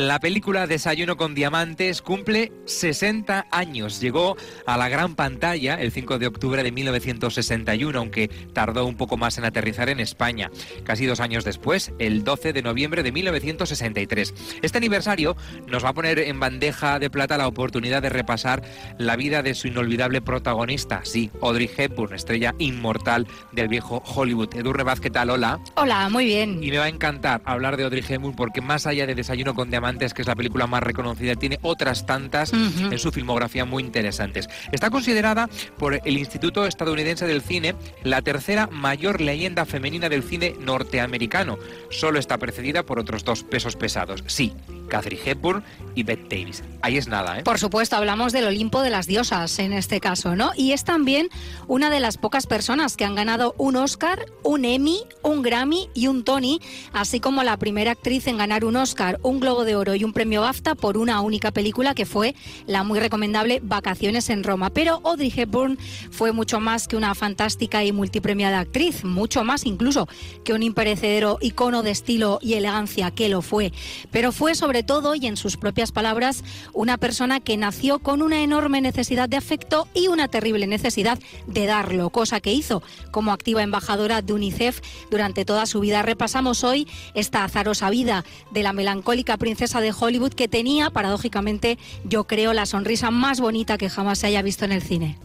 La película Desayuno con Diamantes cumple 60 años. Llegó a la gran pantalla el 5 de octubre de 1961, aunque tardó un poco más en aterrizar en España. Casi dos años después, el 12 de noviembre de 1963. Este aniversario nos va a poner en bandeja de plata la oportunidad de repasar la vida de su inolvidable protagonista, sí, Audrey Hepburn, estrella inmortal del viejo Hollywood. Edurne Vaz, ¿qué tal? Hola. Hola, muy bien. Y me va a encantar hablar de Audrey Hepburn porque más allá de Desayuno con Diamantes, que es la película más reconocida, tiene otras tantas en su filmografía muy interesantes. Está considerada por el Instituto Estadounidense del Cine la tercera mayor leyenda femenina del cine norteamericano. Solo está precedida por otros dos pesos pesados. Sí, Catherine Hepburn y Bette Davis. Ahí es nada, ¿eh? Por supuesto, hablamos del Olimpo de las diosas en este caso, ¿no? Y es también una de las pocas personas que han ganado un Oscar, un Emmy, un Grammy y un Tony, así como la primera actriz en ganar un Oscar, un Globo de Oro y un premio BAFTA por una única película que fue la muy recomendable Vacaciones en Roma. Pero Audrey Hepburn fue mucho más que una fantástica y multipremiada actriz, mucho más incluso que un imperecedero icono de estilo y elegancia que lo fue. Pero fue sobre todo, y en sus propias palabras, una persona que nació con una enorme necesidad de afecto y una terrible necesidad de darlo, cosa que hizo como activa embajadora de UNICEF durante toda su vida. Repasamos hoy esta azarosa vida de la melancólica princesa de Hollywood que tenía, paradójicamente, yo creo, la sonrisa más bonita que jamás se haya visto en el cine.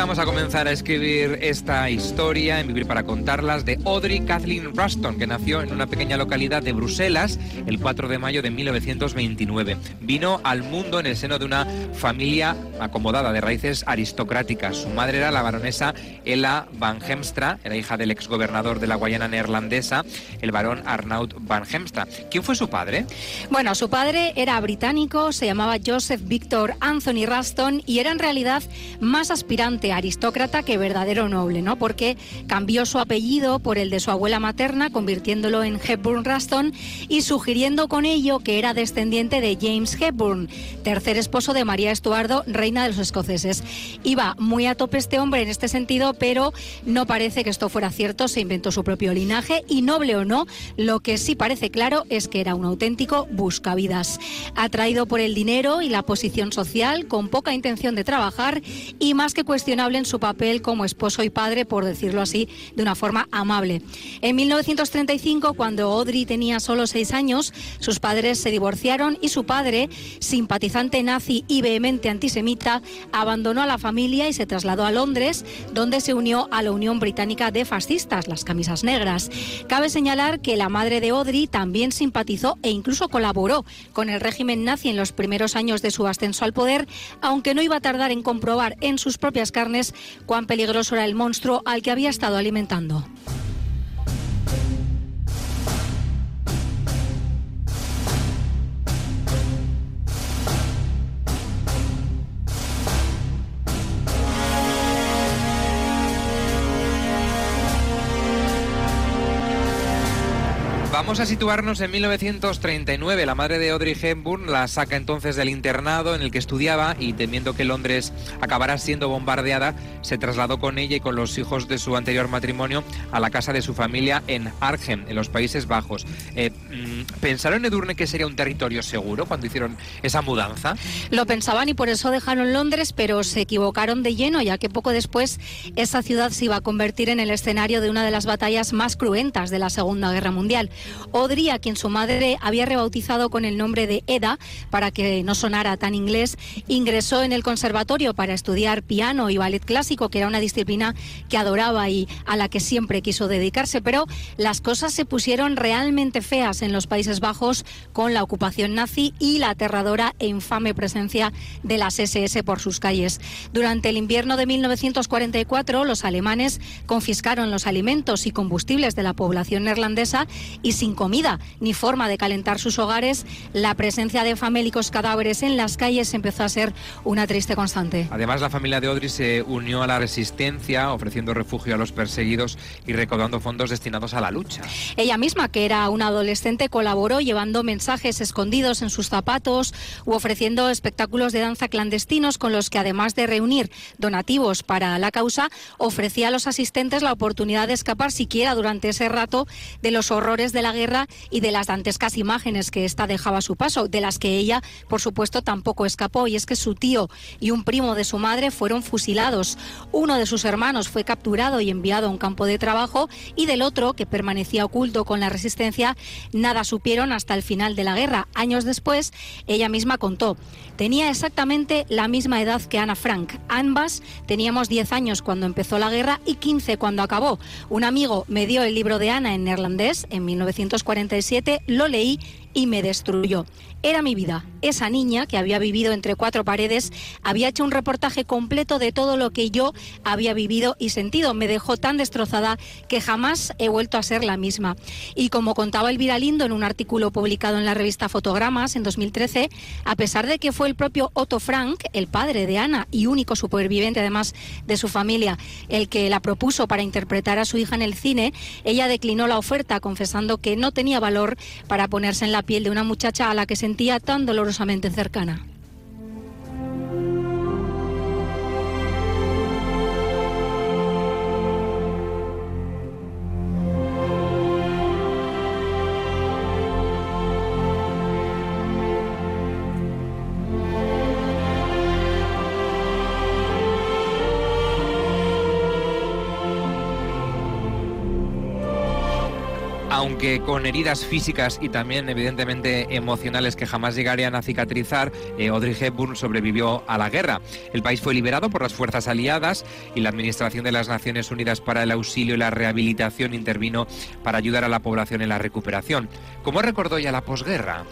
Vamos a comenzar a escribir esta historia en Vivir para contarlas de Audrey Kathleen Ruston, que nació en una pequeña localidad de Bruselas el 4 de mayo de 1929. Vino al mundo en el seno de una familia acomodada de raíces aristocráticas. Su madre era la baronesa Ella van Hemstra, era hija del exgobernador de la Guayana neerlandesa, el barón Arnaud van Hemstra. ¿Quién fue su padre? Bueno, su padre era británico, se llamaba Joseph Victor Anthony Ruston y era en realidad más aspirante aristócrata que verdadero noble, ¿no? Porque cambió su apellido por el de su abuela materna, convirtiéndolo en Hepburn Raston y sugiriendo con ello que era descendiente de James Hepburn, tercer esposo de María Estuardo, reina de los escoceses. Iba muy a tope este hombre en este sentido, pero no parece que esto fuera cierto, se inventó su propio linaje y noble o no, lo que sí parece claro es que era un auténtico buscavidas, atraído por el dinero y la posición social, con poca intención de trabajar y más que cuestión en su papel como esposo y padre, por decirlo así, de una forma amable. En 1935, cuando Audrey tenía solo seis años, sus padres se divorciaron y su padre, simpatizante nazi y vehemente antisemita, abandonó a la familia y se trasladó a Londres, donde se unió a la Unión Británica de Fascistas, las camisas negras. Cabe señalar que la madre de Audrey también simpatizó e incluso colaboró con el régimen nazi en los primeros años de su ascenso al poder, aunque no iba a tardar en comprobar en sus propias carnes cuán peligroso era el monstruo al que había estado alimentando. Vamos a situarnos en 1939. La madre de Audrey Hepburn la saca entonces del internado en el que estudiaba y temiendo que Londres acabara siendo bombardeada, se trasladó con ella y con los hijos de su anterior matrimonio a la casa de su familia en Arnhem, en los Países Bajos. Eh, mm, ¿Pensaron Edurne que sería un territorio seguro cuando hicieron esa mudanza? Lo pensaban y por eso dejaron Londres, pero se equivocaron de lleno, ya que poco después esa ciudad se iba a convertir en el escenario de una de las batallas más cruentas de la Segunda Guerra Mundial Audrey, a quien su madre había rebautizado con el nombre de Eda para que no sonara tan inglés, ingresó en el conservatorio para estudiar piano y ballet clásico, que era una disciplina que adoraba y a la que siempre quiso dedicarse. Pero las cosas se pusieron realmente feas en los Países Bajos con la ocupación nazi y la aterradora e infame presencia de las SS por sus calles. Durante el invierno de 1944, los alemanes confiscaron los alimentos y combustibles de la población neerlandesa y sin comida ni forma de calentar sus hogares, la presencia de famélicos cadáveres en las calles empezó a ser una triste constante. Además, la familia de Audrey se unió a la resistencia, ofreciendo refugio a los perseguidos y recaudando fondos destinados a la lucha. Ella misma, que era una adolescente, colaboró llevando mensajes escondidos en sus zapatos u ofreciendo espectáculos de danza clandestinos con los que, además de reunir donativos para la causa, ofrecía a los asistentes la oportunidad de escapar siquiera durante ese rato de los horrores de la guerra y de las dantescas imágenes que ésta dejaba a su paso, de las que ella, por supuesto, tampoco escapó. Y es que su tío y un primo de su madre fueron fusilados. Uno de sus hermanos fue capturado y enviado a un campo de trabajo y del otro, que permanecía oculto con la resistencia, nada supieron hasta el final de la guerra. Años después, ella misma contó. Tenía exactamente la misma edad que Ana Frank. Ambas teníamos 10 años cuando empezó la guerra y 15 cuando acabó. Un amigo me dio el libro de Ana en neerlandés en 1947, lo leí y me destruyó. Era mi vida. Esa niña que había vivido entre cuatro paredes había hecho un reportaje completo de todo lo que yo había vivido y sentido. Me dejó tan destrozada que jamás he vuelto a ser la misma. Y como contaba Elvira Lindo en un artículo publicado en la revista Fotogramas en 2013, a pesar de que fue el propio Otto Frank, el padre de Ana y único superviviente además de su familia, el que la propuso para interpretar a su hija en el cine, ella declinó la oferta confesando que no tenía valor para ponerse en la piel de una muchacha a la que sentía tan dolorosamente cercana. Aunque con heridas físicas y también evidentemente emocionales que jamás llegarían a cicatrizar, eh, Audrey Hepburn sobrevivió a la guerra. El país fue liberado por las fuerzas aliadas y la Administración de las Naciones Unidas para el Auxilio y la Rehabilitación intervino para ayudar a la población en la recuperación. ¿Cómo recordó ya la posguerra?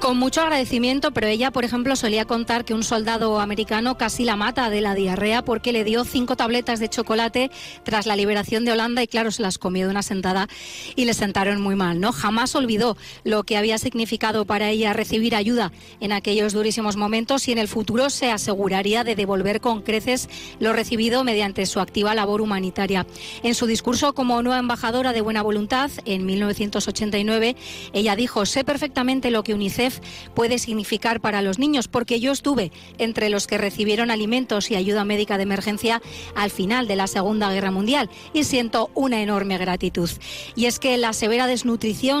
Con mucho agradecimiento, pero ella, por ejemplo, solía contar que un soldado americano casi la mata de la diarrea porque le dio cinco tabletas de chocolate tras la liberación de Holanda y claro, se las comió de una sentada y le sentaron muy mal, ¿no? Jamás olvidó lo que había significado para ella recibir ayuda en aquellos durísimos momentos y en el futuro se aseguraría de devolver con creces lo recibido mediante su activa labor humanitaria. En su discurso como nueva embajadora de buena voluntad en 1989, ella dijo, sé perfectamente lo que UNICEF puede significar para los niños porque yo estuve entre los que recibieron alimentos y ayuda médica de emergencia al final de la Segunda Guerra Mundial y siento una enorme gratitud. Y es que la severa desnutrición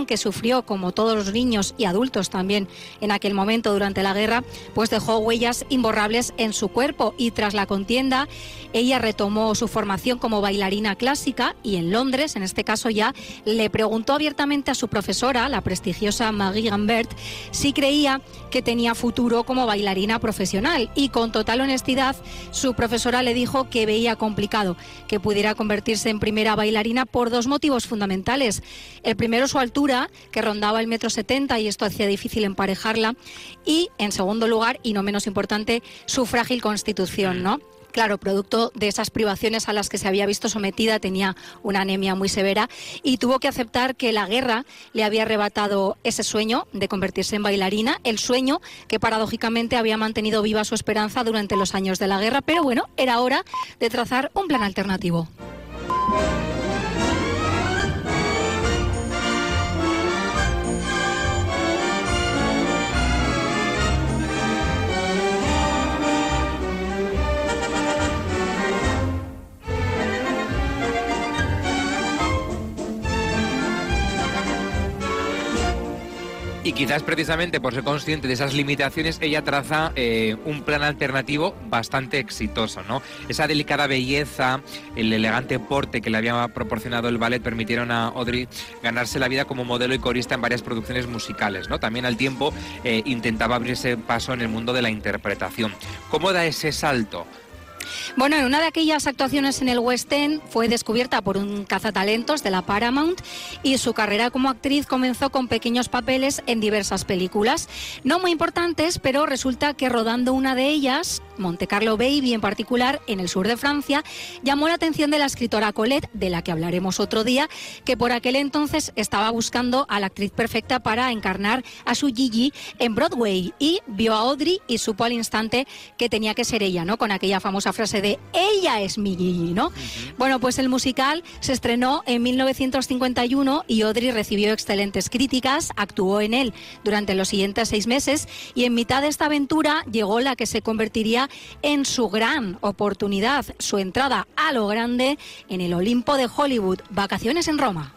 que sufrió, como todos los niños y adultos también en aquel momento durante la guerra, pues dejó huellas imborrables en su cuerpo y tras la contienda ella retomó su formación como bailarina clásica y en Londres, en este caso ya, le preguntó abiertamente a su profesora, la prestigiosa Marie Gambert, si creía que tenía futuro como bailarina profesional y con total honestidad su profesora le dijo que veía complicado que pudiera convertirse en primera bailarina por dos motivos fundamentales. El primero, su altura, que rondaba el metro setenta y esto hacía difícil emparejarla. Y, en segundo lugar, y no menos importante, su frágil constitución, ¿no? Claro, producto de esas privaciones a las que se había visto sometida, tenía una anemia muy severa y tuvo que aceptar que la guerra le había arrebatado ese sueño de convertirse en bailarina, el sueño que paradójicamente había mantenido viva su esperanza durante los años de la guerra, pero bueno, era hora de trazar un plan alternativo. Quizás precisamente por ser consciente de esas limitaciones, ella traza eh, un plan alternativo bastante exitoso, ¿no? Esa delicada belleza, el elegante porte que le había proporcionado el ballet permitieron a Audrey ganarse la vida como modelo y corista en varias producciones musicales, ¿no? También al tiempo eh, intentaba abrirse paso en el mundo de la interpretación. ¿Cómo da ese salto? Bueno, en una de aquellas actuaciones en el West End fue descubierta por un cazatalentos de la Paramount y su carrera como actriz comenzó con pequeños papeles en diversas películas, no muy importantes, pero resulta que rodando una de ellas, Monte Carlo Baby en particular, en el sur de Francia, llamó la atención de la escritora Colette, de la que hablaremos otro día, que por aquel entonces estaba buscando a la actriz perfecta para encarnar a su Gigi en Broadway y vio a Audrey y supo al instante que tenía que ser ella, ¿no? Con aquella famosa frase de ella es mi Gigi, ¿no? Bueno, pues el musical se estrenó en 1951 y Audrey recibió excelentes críticas, actuó en él durante los siguientes seis meses y en mitad de esta aventura llegó la que se convertiría en su gran oportunidad, su entrada a lo grande en el Olimpo de Hollywood, vacaciones en Roma.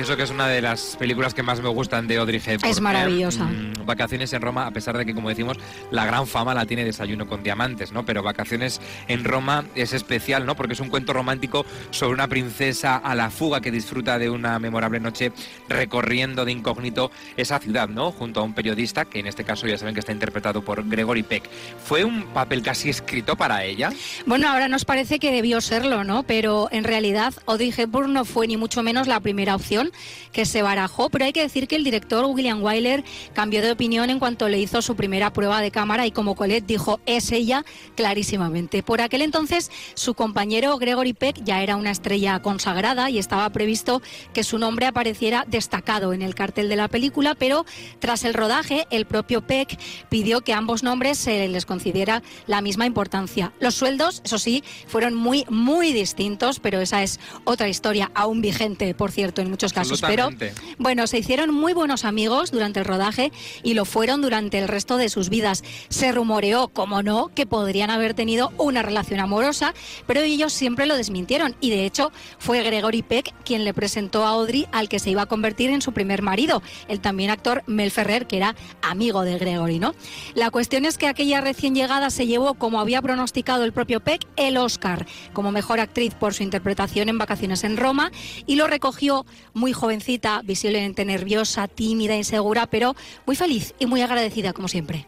Confieso que es una de las películas que más me gustan de Audrey Hepburn. Es maravillosa. Mm, Vacaciones en Roma, a pesar de que, como decimos, la gran fama la tiene Desayuno con Diamantes, ¿no? Pero Vacaciones en Roma es especial, ¿no? Porque es un cuento romántico sobre una princesa a la fuga que disfruta de una memorable noche recorriendo de incógnito esa ciudad, ¿no? Junto a un periodista, que en este caso ya saben que está interpretado por Gregory Peck. ¿Fue un papel casi escrito para ella? Bueno, ahora nos parece que debió serlo, ¿no? Pero en realidad Audrey Hepburn no fue ni mucho menos la primera opción que se barajó, pero hay que decir que el director William Wyler cambió de opinión en cuanto le hizo su primera prueba de cámara y como Colette dijo, es ella clarísimamente. Por aquel entonces su compañero Gregory Peck ya era una estrella consagrada y estaba previsto que su nombre apareciera destacado en el cartel de la película, pero tras el rodaje el propio Peck pidió que ambos nombres se les considera la misma importancia. Los sueldos, eso sí, fueron muy, muy distintos, pero esa es otra historia aún vigente, por cierto, en muchos casos. Pero bueno, se hicieron muy buenos amigos durante el rodaje y lo fueron durante el resto de sus vidas. Se rumoreó, como no, que podrían haber tenido una relación amorosa, pero ellos siempre lo desmintieron. Y de hecho, fue Gregory Peck quien le presentó a Audrey al que se iba a convertir en su primer marido, el también actor Mel Ferrer, que era amigo de Gregory, ¿no? La cuestión es que aquella recién llegada se llevó, como había pronosticado el propio Peck, el Oscar como mejor actriz por su interpretación en Vacaciones en Roma y lo recogió muy jovencita, visiblemente nerviosa, tímida, insegura, pero muy feliz y muy agradecida como siempre.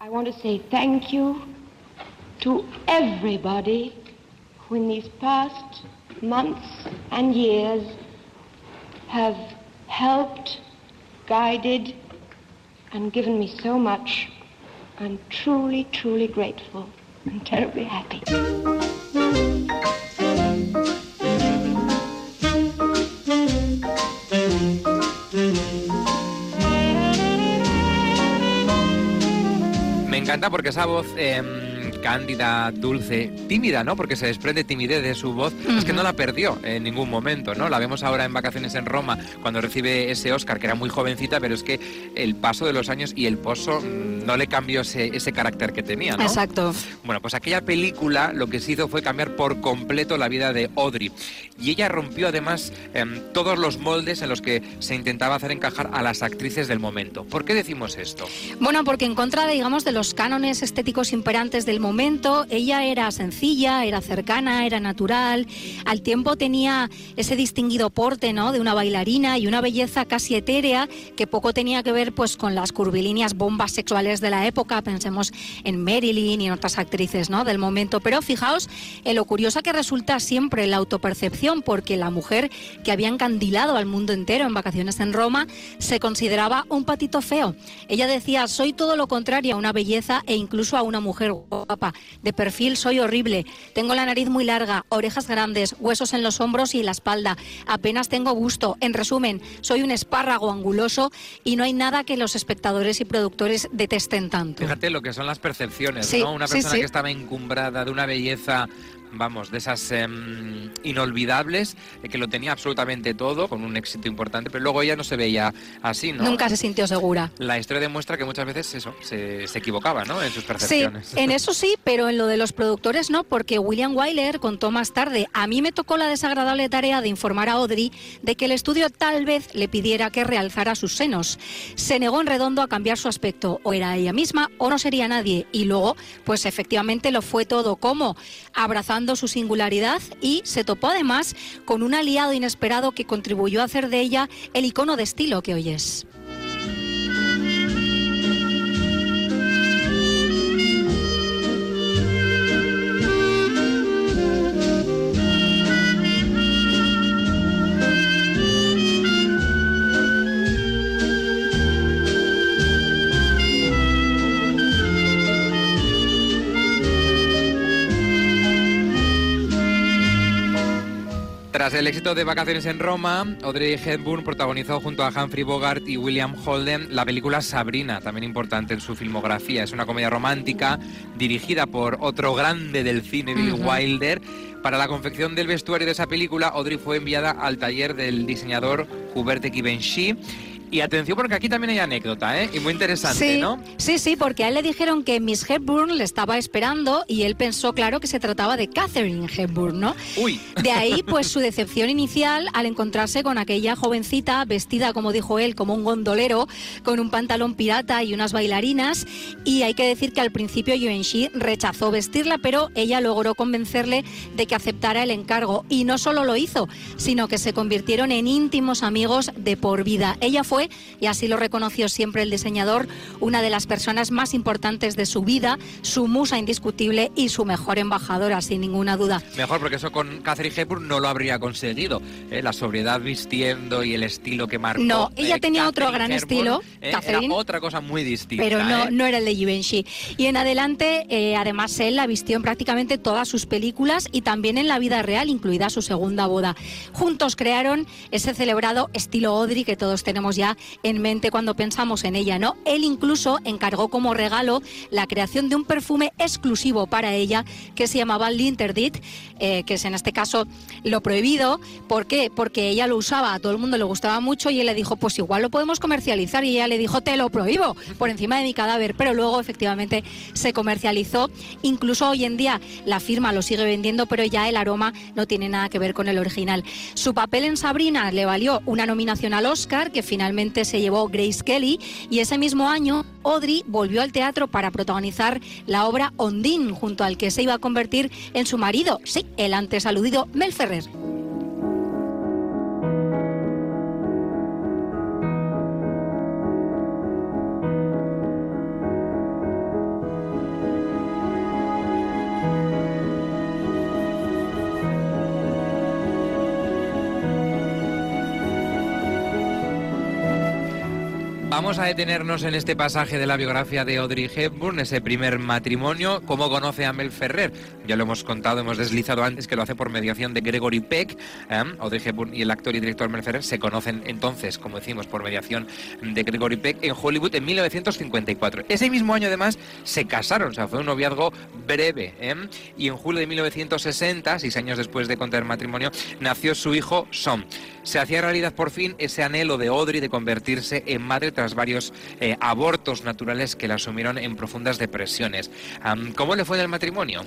I want to say thank you to everybody who in these past months and years have helped, guided, and given me so much. I'm truly, truly grateful and terribly happy. Me encanta porque esa voz em, cándida, dulce, tímida, ¿no? Porque se desprende timidez de su voz. Es que no la perdió en ningún momento, ¿no? La vemos ahora en vacaciones en Roma cuando recibe ese Oscar, que era muy jovencita, pero es que el paso de los años y el pozo mm, no le cambió ese, ese carácter que tenía, ¿no? Exacto. Bueno, pues aquella película lo que se hizo fue cambiar por completo la vida de Audrey. Y ella rompió además em, todos los moldes en los que se intentaba hacer encajar a las actrices del momento. ¿Por qué decimos esto? Bueno, porque en contra, de, digamos, de los cánones estéticos imperantes del momento, ella era sencilla, era cercana, era natural. Al tiempo tenía ese distinguido porte, ¿no? De una bailarina y una belleza casi etérea que poco tenía que ver, pues, con las curvilíneas bombas sexuales de la época. Pensemos en Marilyn y en otras actrices, ¿no? Del momento. Pero fijaos en lo curiosa que resulta siempre la autopercepción, porque la mujer que había encandilado al mundo entero en vacaciones en Roma se consideraba un patito feo. Ella decía, soy todo lo contrario a una belleza e incluso a una mujer guapa. De perfil soy horrible, tengo la nariz muy larga, orejas grandes, huesos en los hombros y en la espalda, apenas tengo gusto. En resumen, soy un espárrago anguloso y no hay nada que los espectadores y productores detesten tanto. Fíjate lo que son las percepciones, Sí, ¿no? Una sí, persona sí. que estaba encumbrada de una belleza vamos, de esas em, inolvidables, eh, que lo tenía absolutamente todo, con un éxito importante, pero luego ella no se veía así, ¿no? Nunca se sintió segura. La historia demuestra que muchas veces eso, se, se equivocaba, ¿no? En sus percepciones. Sí, en eso sí, pero en lo de los productores no, porque William Wyler contó más tarde, a mí me tocó la desagradable tarea de informar a Audrey de que el estudio tal vez le pidiera que realzara sus senos. Se negó en redondo a cambiar su aspecto, o era ella misma o no sería nadie, y luego, pues efectivamente lo fue todo como abrazando su singularidad y se topó además con un aliado inesperado que contribuyó a hacer de ella el icono de estilo que hoy es. Tras el éxito de Vacaciones en Roma, Audrey Hepburn protagonizó junto a Humphrey Bogart y William Holden la película Sabrina, también importante en su filmografía. Es una comedia romántica dirigida por otro grande del cine, Bill Wilder. Para la confección del vestuario de esa película, Audrey fue enviada al taller del diseñador Hubert de Givenchy y atención porque aquí también hay anécdota, ¿eh? Y muy interesante, sí, ¿no? Sí, sí, porque a él le dijeron que Miss Hepburn le estaba esperando y él pensó, claro, que se trataba de Catherine Hepburn, ¿no? Uy. De ahí, pues, su decepción inicial al encontrarse con aquella jovencita vestida, como dijo él, como un gondolero, con un pantalón pirata y unas bailarinas. Y hay que decir que al principio Givenchy rechazó vestirla, pero ella logró convencerle de que aceptara el encargo. Y no solo lo hizo, sino que se convirtieron en íntimos amigos de por vida. Ella fue y así lo reconoció siempre el diseñador, una de las personas más importantes de su vida, su musa indiscutible y su mejor embajadora, sin ninguna duda. Mejor, porque eso con Catherine Hepburn no lo habría conseguido. ¿eh? La sobriedad vistiendo y el estilo que marcó. No, ella eh, tenía otro Catherine gran Hepburn, estilo, ¿eh? Catherine, Era otra cosa muy distinta. pero no, ¿eh? no era el de Givenchy. Y en adelante, eh, además, él la vistió en prácticamente todas sus películas y también en la vida real, incluida su segunda boda. Juntos crearon ese celebrado estilo Audrey que todos tenemos ya en mente cuando pensamos en ella, ¿no? Él incluso encargó como regalo la creación de un perfume exclusivo para ella que se llamaba Linterdit, eh, que es en este caso lo prohibido. ¿Por qué? Porque ella lo usaba, a todo el mundo le gustaba mucho y él le dijo, pues igual lo podemos comercializar y ella le dijo, te lo prohíbo por encima de mi cadáver, pero luego efectivamente se comercializó. Incluso hoy en día la firma lo sigue vendiendo, pero ya el aroma no tiene nada que ver con el original. Su papel en Sabrina le valió una nominación al Oscar, que finalmente se llevó Grace Kelly, y ese mismo año Audrey volvió al teatro para protagonizar la obra Ondine, junto al que se iba a convertir en su marido, sí, el antes aludido Mel Ferrer. Vamos a detenernos en este pasaje de la biografía de Audrey Hepburn, ese primer matrimonio, cómo conoce a Mel Ferrer. Ya lo hemos contado, hemos deslizado antes que lo hace por mediación de Gregory Peck. ¿eh? Audrey Hepburn y el actor y director Mel Ferrer se conocen entonces, como decimos, por mediación de Gregory Peck en Hollywood en 1954. Ese mismo año, además, se casaron, o sea, fue un noviazgo breve. ¿eh? Y en julio de 1960, seis años después de contraer matrimonio, nació su hijo Son. Se hacía realidad por fin ese anhelo de Audrey de convertirse en madre tras varios eh, abortos naturales que la sumieron en profundas depresiones. Am, ¿Cómo le fue en el matrimonio?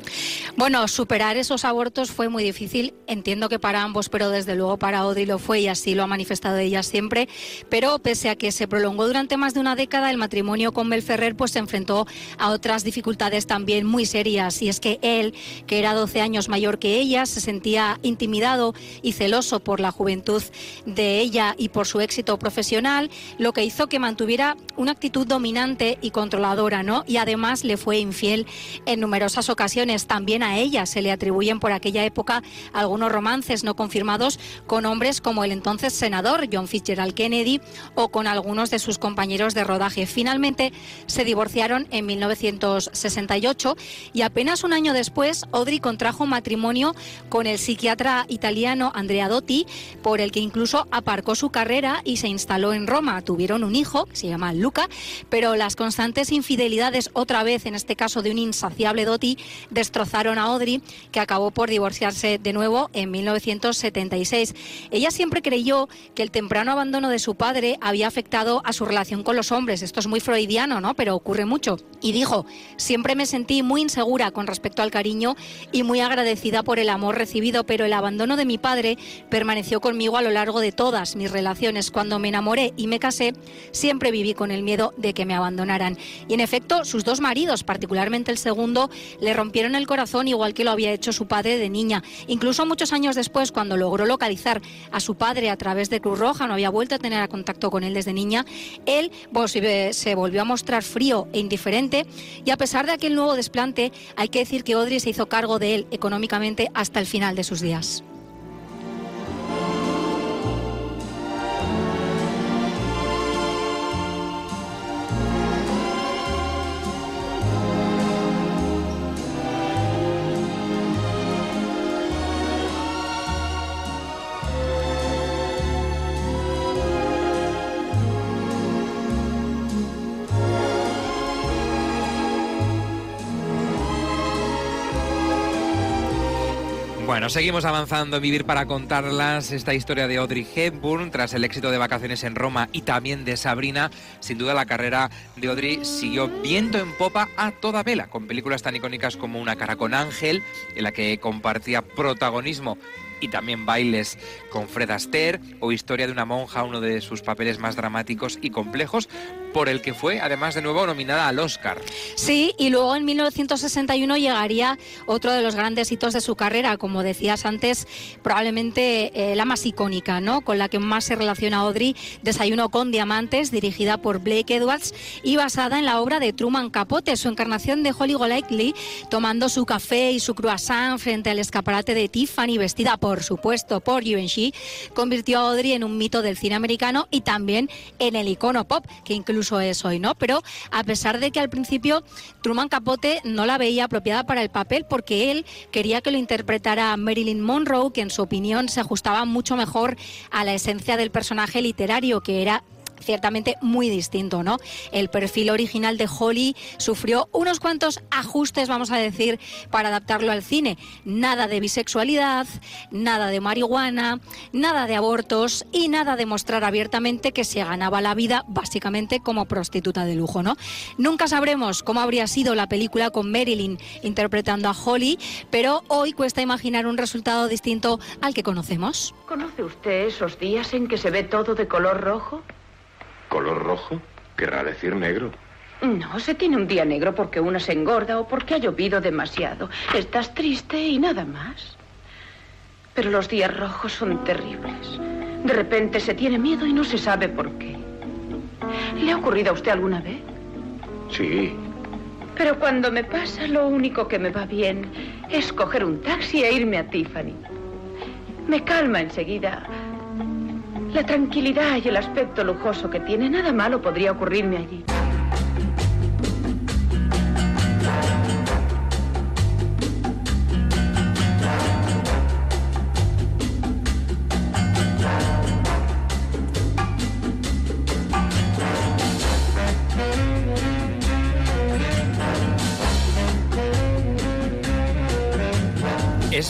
Bueno, superar esos abortos fue muy difícil, entiendo que para ambos, pero desde luego para Audrey lo fue y así lo ha manifestado ella siempre. Pero pese a que se prolongó durante más de una década, el matrimonio con Mel Ferrer pues se enfrentó a otras dificultades también muy serias. Y es que él, que era 12 años mayor que ella, se sentía intimidado y celoso por la juventud de ella y por su éxito profesional, lo que hizo que mantuviera una actitud dominante y controladora, ¿no? Y además le fue infiel en numerosas ocasiones. También a ella se le atribuyen por aquella época algunos romances no confirmados con hombres como el entonces senador John Fitzgerald Kennedy o con algunos de sus compañeros de rodaje. Finalmente se divorciaron en 1968 y apenas un año después Audrey contrajo matrimonio con el psiquiatra italiano Andrea Dotti, por el que incluso aparcó su carrera y se instaló en Roma. Tuvieron un hijo hijo, que se llama Luca, pero las constantes infidelidades, otra vez en este caso de un insaciable Doti, destrozaron a Audrey, que acabó por divorciarse de nuevo en 1976. Ella siempre creyó que el temprano abandono de su padre había afectado a su relación con los hombres. Esto es muy freudiano, ¿no? Pero ocurre mucho. Y dijo, siempre me sentí muy insegura con respecto al cariño y muy agradecida por el amor recibido, pero el abandono de mi padre permaneció conmigo a lo largo de todas mis relaciones. Cuando me enamoré y me casé, siempre viví con el miedo de que me abandonaran. Y en efecto, sus dos maridos, particularmente el segundo, le rompieron el corazón igual que lo había hecho su padre de niña. Incluso muchos años después, cuando logró localizar a su padre a través de Cruz Roja, no había vuelto a tener contacto con él desde niña, él se volvió a mostrar frío e indiferente y a pesar de aquel nuevo desplante, hay que decir que Audrey se hizo cargo de él económicamente hasta el final de sus días. Bueno, seguimos avanzando en Vivir para contarlas. Esta historia de Audrey Hepburn, tras el éxito de Vacaciones en Roma y también de Sabrina, sin duda la carrera de Audrey siguió viento en popa a toda vela, con películas tan icónicas como Una cara con Ángel, en la que compartía protagonismo y también bailes con Fred Astaire o Historia de una monja, uno de sus papeles más dramáticos y complejos, por el que fue además de nuevo nominada al Oscar. Sí, y luego en 1961 llegaría otro de los grandes hitos de su carrera, como decías antes, probablemente eh, la más icónica, ¿no? Con la que más se relaciona Audrey, Desayuno con diamantes, dirigida por Blake Edwards y basada en la obra de Truman Capote, su encarnación de Holly Golightly, tomando su café y su croissant frente al escaparate de Tiffany, vestida por supuesto por Givenchy, convirtió a Audrey en un mito del cine americano y también en el icono pop, que incluso es hoy, ¿no? Pero a pesar de que al principio Truman Capote no la veía apropiada para el papel porque él quería que lo interpretara Marilyn Monroe, que en su opinión se ajustaba mucho mejor a la esencia del personaje literario, que era ciertamente muy distinto, ¿no? El perfil original de Holly sufrió unos cuantos ajustes, vamos a decir, para adaptarlo al cine. Nada de bisexualidad, nada de marihuana, nada de abortos y nada de mostrar abiertamente que se ganaba la vida básicamente como prostituta de lujo, ¿no? Nunca sabremos cómo habría sido la película con Marilyn interpretando a Holly, pero hoy cuesta imaginar un resultado distinto al que conocemos. ¿Conoce usted esos días en que se ve todo de color rojo? ¿Color rojo? Querrá decir negro. No, se tiene un día negro porque uno se engorda o porque ha llovido demasiado. Estás triste y nada más. Pero los días rojos son terribles. De repente se tiene miedo y no se sabe por qué. ¿Le ha ocurrido a usted alguna vez? Sí. Pero cuando me pasa, lo único que me va bien es coger un taxi e irme a Tiffany. Me calma enseguida la tranquilidad y el aspecto lujoso que tiene, nada malo podría ocurrirme allí.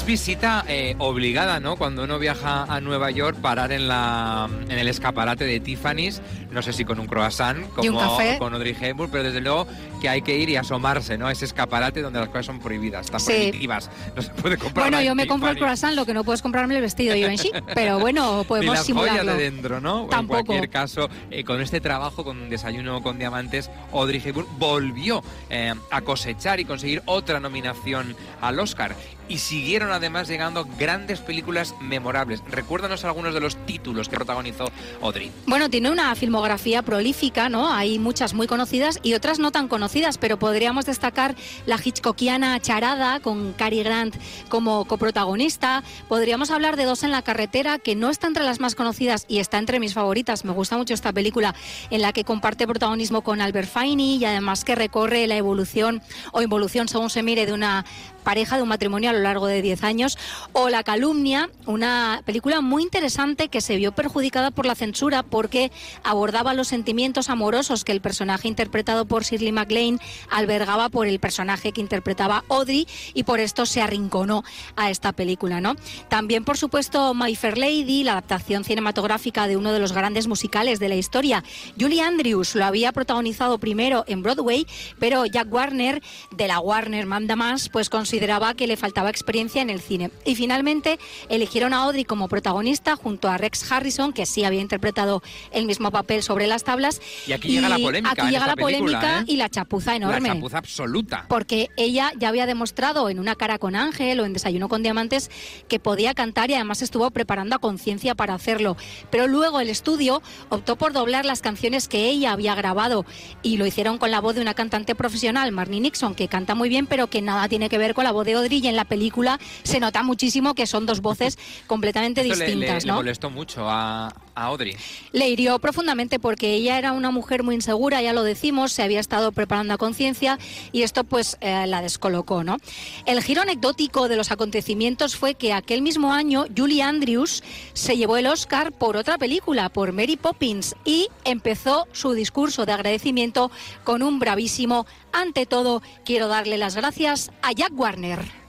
Visita eh, obligada, ¿no? Cuando uno viaja a Nueva York, parar en, la, en el escaparate de Tiffany's, no sé si con un croissant, como con Audrey Hepburn, pero desde luego que hay que ir y asomarse, ¿no? Ese escaparate donde las cosas son prohibidas, están prohibitivas, no se puede comprar. Bueno, yo me compro el croissant, lo que no puedes comprarme el vestido de Givenchy, pero bueno, podemos las simularlo. de dentro, ¿no? Tampoco. En cualquier caso, eh, con este trabajo, con un desayuno con diamantes, Audrey Hepburn volvió eh, a cosechar y conseguir otra nominación al Oscar y siguieron además llegando grandes películas memorables. Recuérdanos algunos de los títulos que protagonizó Audrey. Bueno, tiene una filmografía prolífica, ¿no? Hay muchas muy conocidas y otras no tan conocidas, pero podríamos destacar la Hitchcockiana Charada con Cary Grant como coprotagonista. Podríamos hablar de Dos en la carretera, que no está entre las más conocidas y está entre mis favoritas. Me gusta mucho esta película en la que comparte protagonismo con Albert Finney y además que recorre la evolución o involución, según se mire, de una pareja, de un matrimonio a lo largo de 10 años, o La calumnia, una película muy interesante que se vio perjudicada por la censura porque abordaba los sentimientos amorosos que el personaje interpretado por Shirley MacLaine albergaba por el personaje que interpretaba Audrey y por esto se arrinconó a esta película, ¿no? También, por supuesto, My Fair Lady, la adaptación cinematográfica de uno de los grandes musicales de la historia. Julie Andrews lo había protagonizado primero en Broadway, pero Jack Warner, de la Warner Manda Más, pues consideraba que le faltaba experiencia en el cine. Y finalmente eligieron a Audrey como protagonista junto a Rex Harrison, que sí había interpretado el mismo papel sobre las tablas. Y aquí llega la polémica. Aquí llega la polémica ¿eh? y la chapuza enorme. La chapuza absoluta. Porque ella ya había demostrado en Una cara con Ángel o en Desayuno con Diamantes que podía cantar y además estuvo preparando a conciencia para hacerlo. Pero luego el estudio optó por doblar las canciones que ella había grabado y lo hicieron con la voz de una cantante profesional, Marnie Nixon, que canta muy bien, pero que nada tiene que ver con la voz de Audrey y en la película se nota muchísimo que son dos voces completamente distintas. Le, molestó mucho a, a Audrey. Le hirió profundamente porque ella era una mujer muy insegura, ya lo decimos, se había estado preparando a conciencia y esto pues eh, la descolocó, ¿no? El giro anecdótico de los acontecimientos fue que aquel mismo año Julie Andrews se llevó el Oscar por otra película, por Mary Poppins, y empezó su discurso de agradecimiento con un bravísimo ante todo quiero darle las gracias a Jack Warner.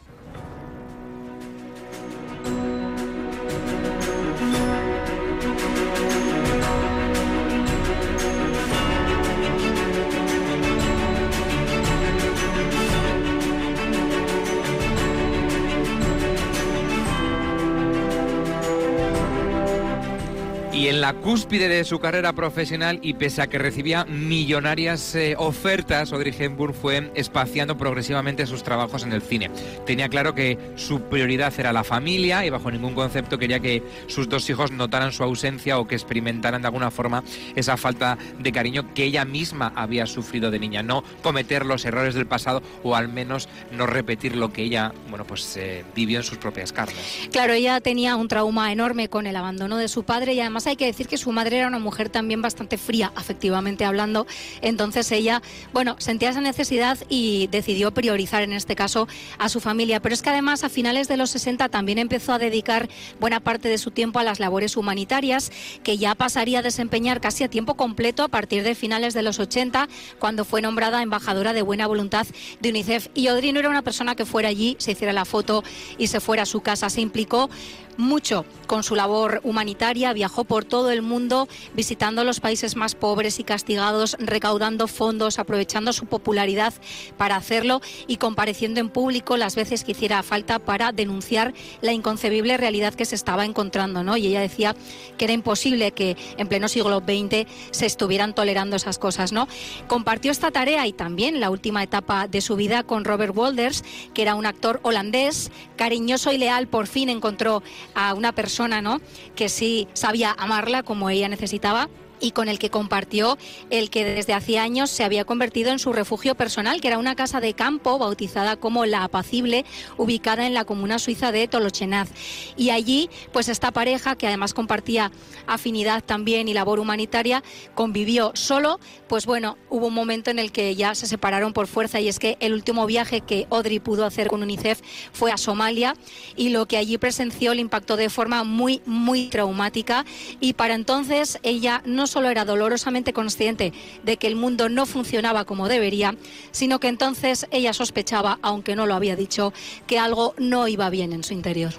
Y en la cúspide de su carrera profesional y pese a que recibía millonarias eh, ofertas, Audrey Hepburn fue espaciando progresivamente sus trabajos en el cine. Tenía claro que su prioridad era la familia y bajo ningún concepto quería que sus dos hijos notaran su ausencia o que experimentaran de alguna forma esa falta de cariño que ella misma había sufrido de niña. No cometer los errores del pasado o al menos no repetir lo que ella, bueno, pues eh, vivió en sus propias carnes. Claro, ella tenía un trauma enorme con el abandono de su padre y además hay que decir que su madre era una mujer también bastante fría, afectivamente hablando. Entonces ella, bueno, sentía esa necesidad y decidió priorizar en este caso a su familia. Pero es que además a finales de los 60 también empezó a dedicar buena parte de su tiempo a las labores humanitarias, que ya pasaría a desempeñar casi a tiempo completo a partir de finales de los 80, cuando fue nombrada embajadora de buena voluntad de UNICEF. Y Audrey no era una persona que fuera allí, se hiciera la foto y se fuera a su casa. Se implicó mucho con su labor humanitaria, viajó por todo el mundo visitando los países más pobres y castigados, recaudando fondos, aprovechando su popularidad para hacerlo y compareciendo en público las veces que hiciera falta para denunciar la inconcebible realidad que se estaba encontrando, ¿no? Y ella decía que era imposible que en pleno siglo XX se estuvieran tolerando esas cosas, ¿no? Compartió esta tarea y también la última etapa de su vida con Robert Wolders, que era un actor holandés, cariñoso y leal, por fin encontró a una persona, ¿no? Que sí sabía amarla como ella necesitaba y con el que compartió el que desde hacía años se había convertido en su refugio personal, que era una casa de campo bautizada como La Apacible, ubicada en la comuna suiza de Tolochenaz. Y allí, pues esta pareja, que además compartía afinidad también y labor humanitaria, convivió solo, pues bueno, hubo un momento en el que ya se separaron por fuerza y es que el último viaje que Audrey pudo hacer con UNICEF fue a Somalia y lo que allí presenció le impactó de forma muy, muy traumática y para entonces ella no solo era dolorosamente consciente de que el mundo no funcionaba como debería, sino que entonces ella sospechaba, aunque no lo había dicho, que algo no iba bien en su interior.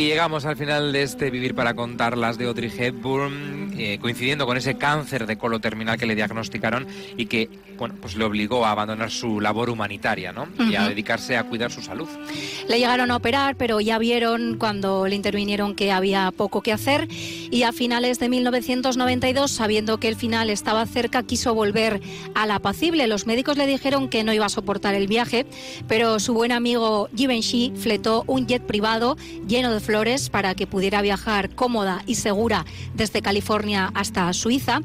Y llegamos al final de este Vivir para contarlas de Audrey Hepburn, eh, coincidiendo con ese cáncer de colon terminal que le diagnosticaron y que bueno, pues le obligó a abandonar su labor humanitaria ¿no? y a dedicarse a cuidar su salud. Le llegaron a operar, pero ya vieron cuando le intervinieron que había poco que hacer y a finales de 1992, sabiendo que el final estaba cerca, quiso volver a la apacible. Los médicos le dijeron que no iba a soportar el viaje, pero su buen amigo Givenchy fletó un jet privado lleno de Flores para que pudiera viajar cómoda y segura desde California hasta Suiza.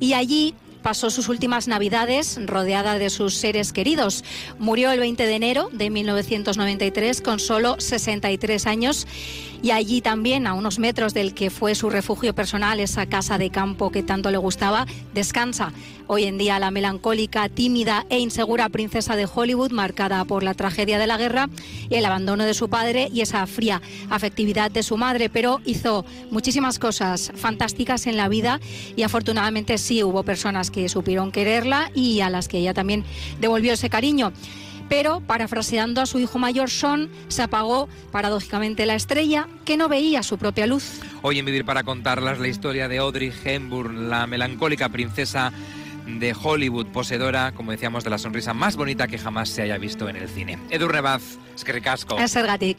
Y allí pasó sus últimas navidades rodeada de sus seres queridos. Murió el 20 de enero de 1993 con solo 63 años y allí también, a unos metros del que fue su refugio personal, esa casa de campo que tanto le gustaba, descansa hoy en día la melancólica, tímida e insegura princesa de Hollywood, marcada por la tragedia de la guerra el abandono de su padre y esa fría afectividad de su madre, pero hizo muchísimas cosas fantásticas en la vida y afortunadamente sí hubo personas que supieron quererla y a las que ella también devolvió ese cariño pero parafraseando a su hijo mayor Sean, se apagó paradójicamente la estrella que no veía su propia luz. Hoy en Vivir para contarlas la historia de Audrey Hepburn, la melancólica princesa de Hollywood, poseedora, como decíamos, de la sonrisa más bonita que jamás se haya visto en el cine. Edu Rebaz, es que ricasco. Es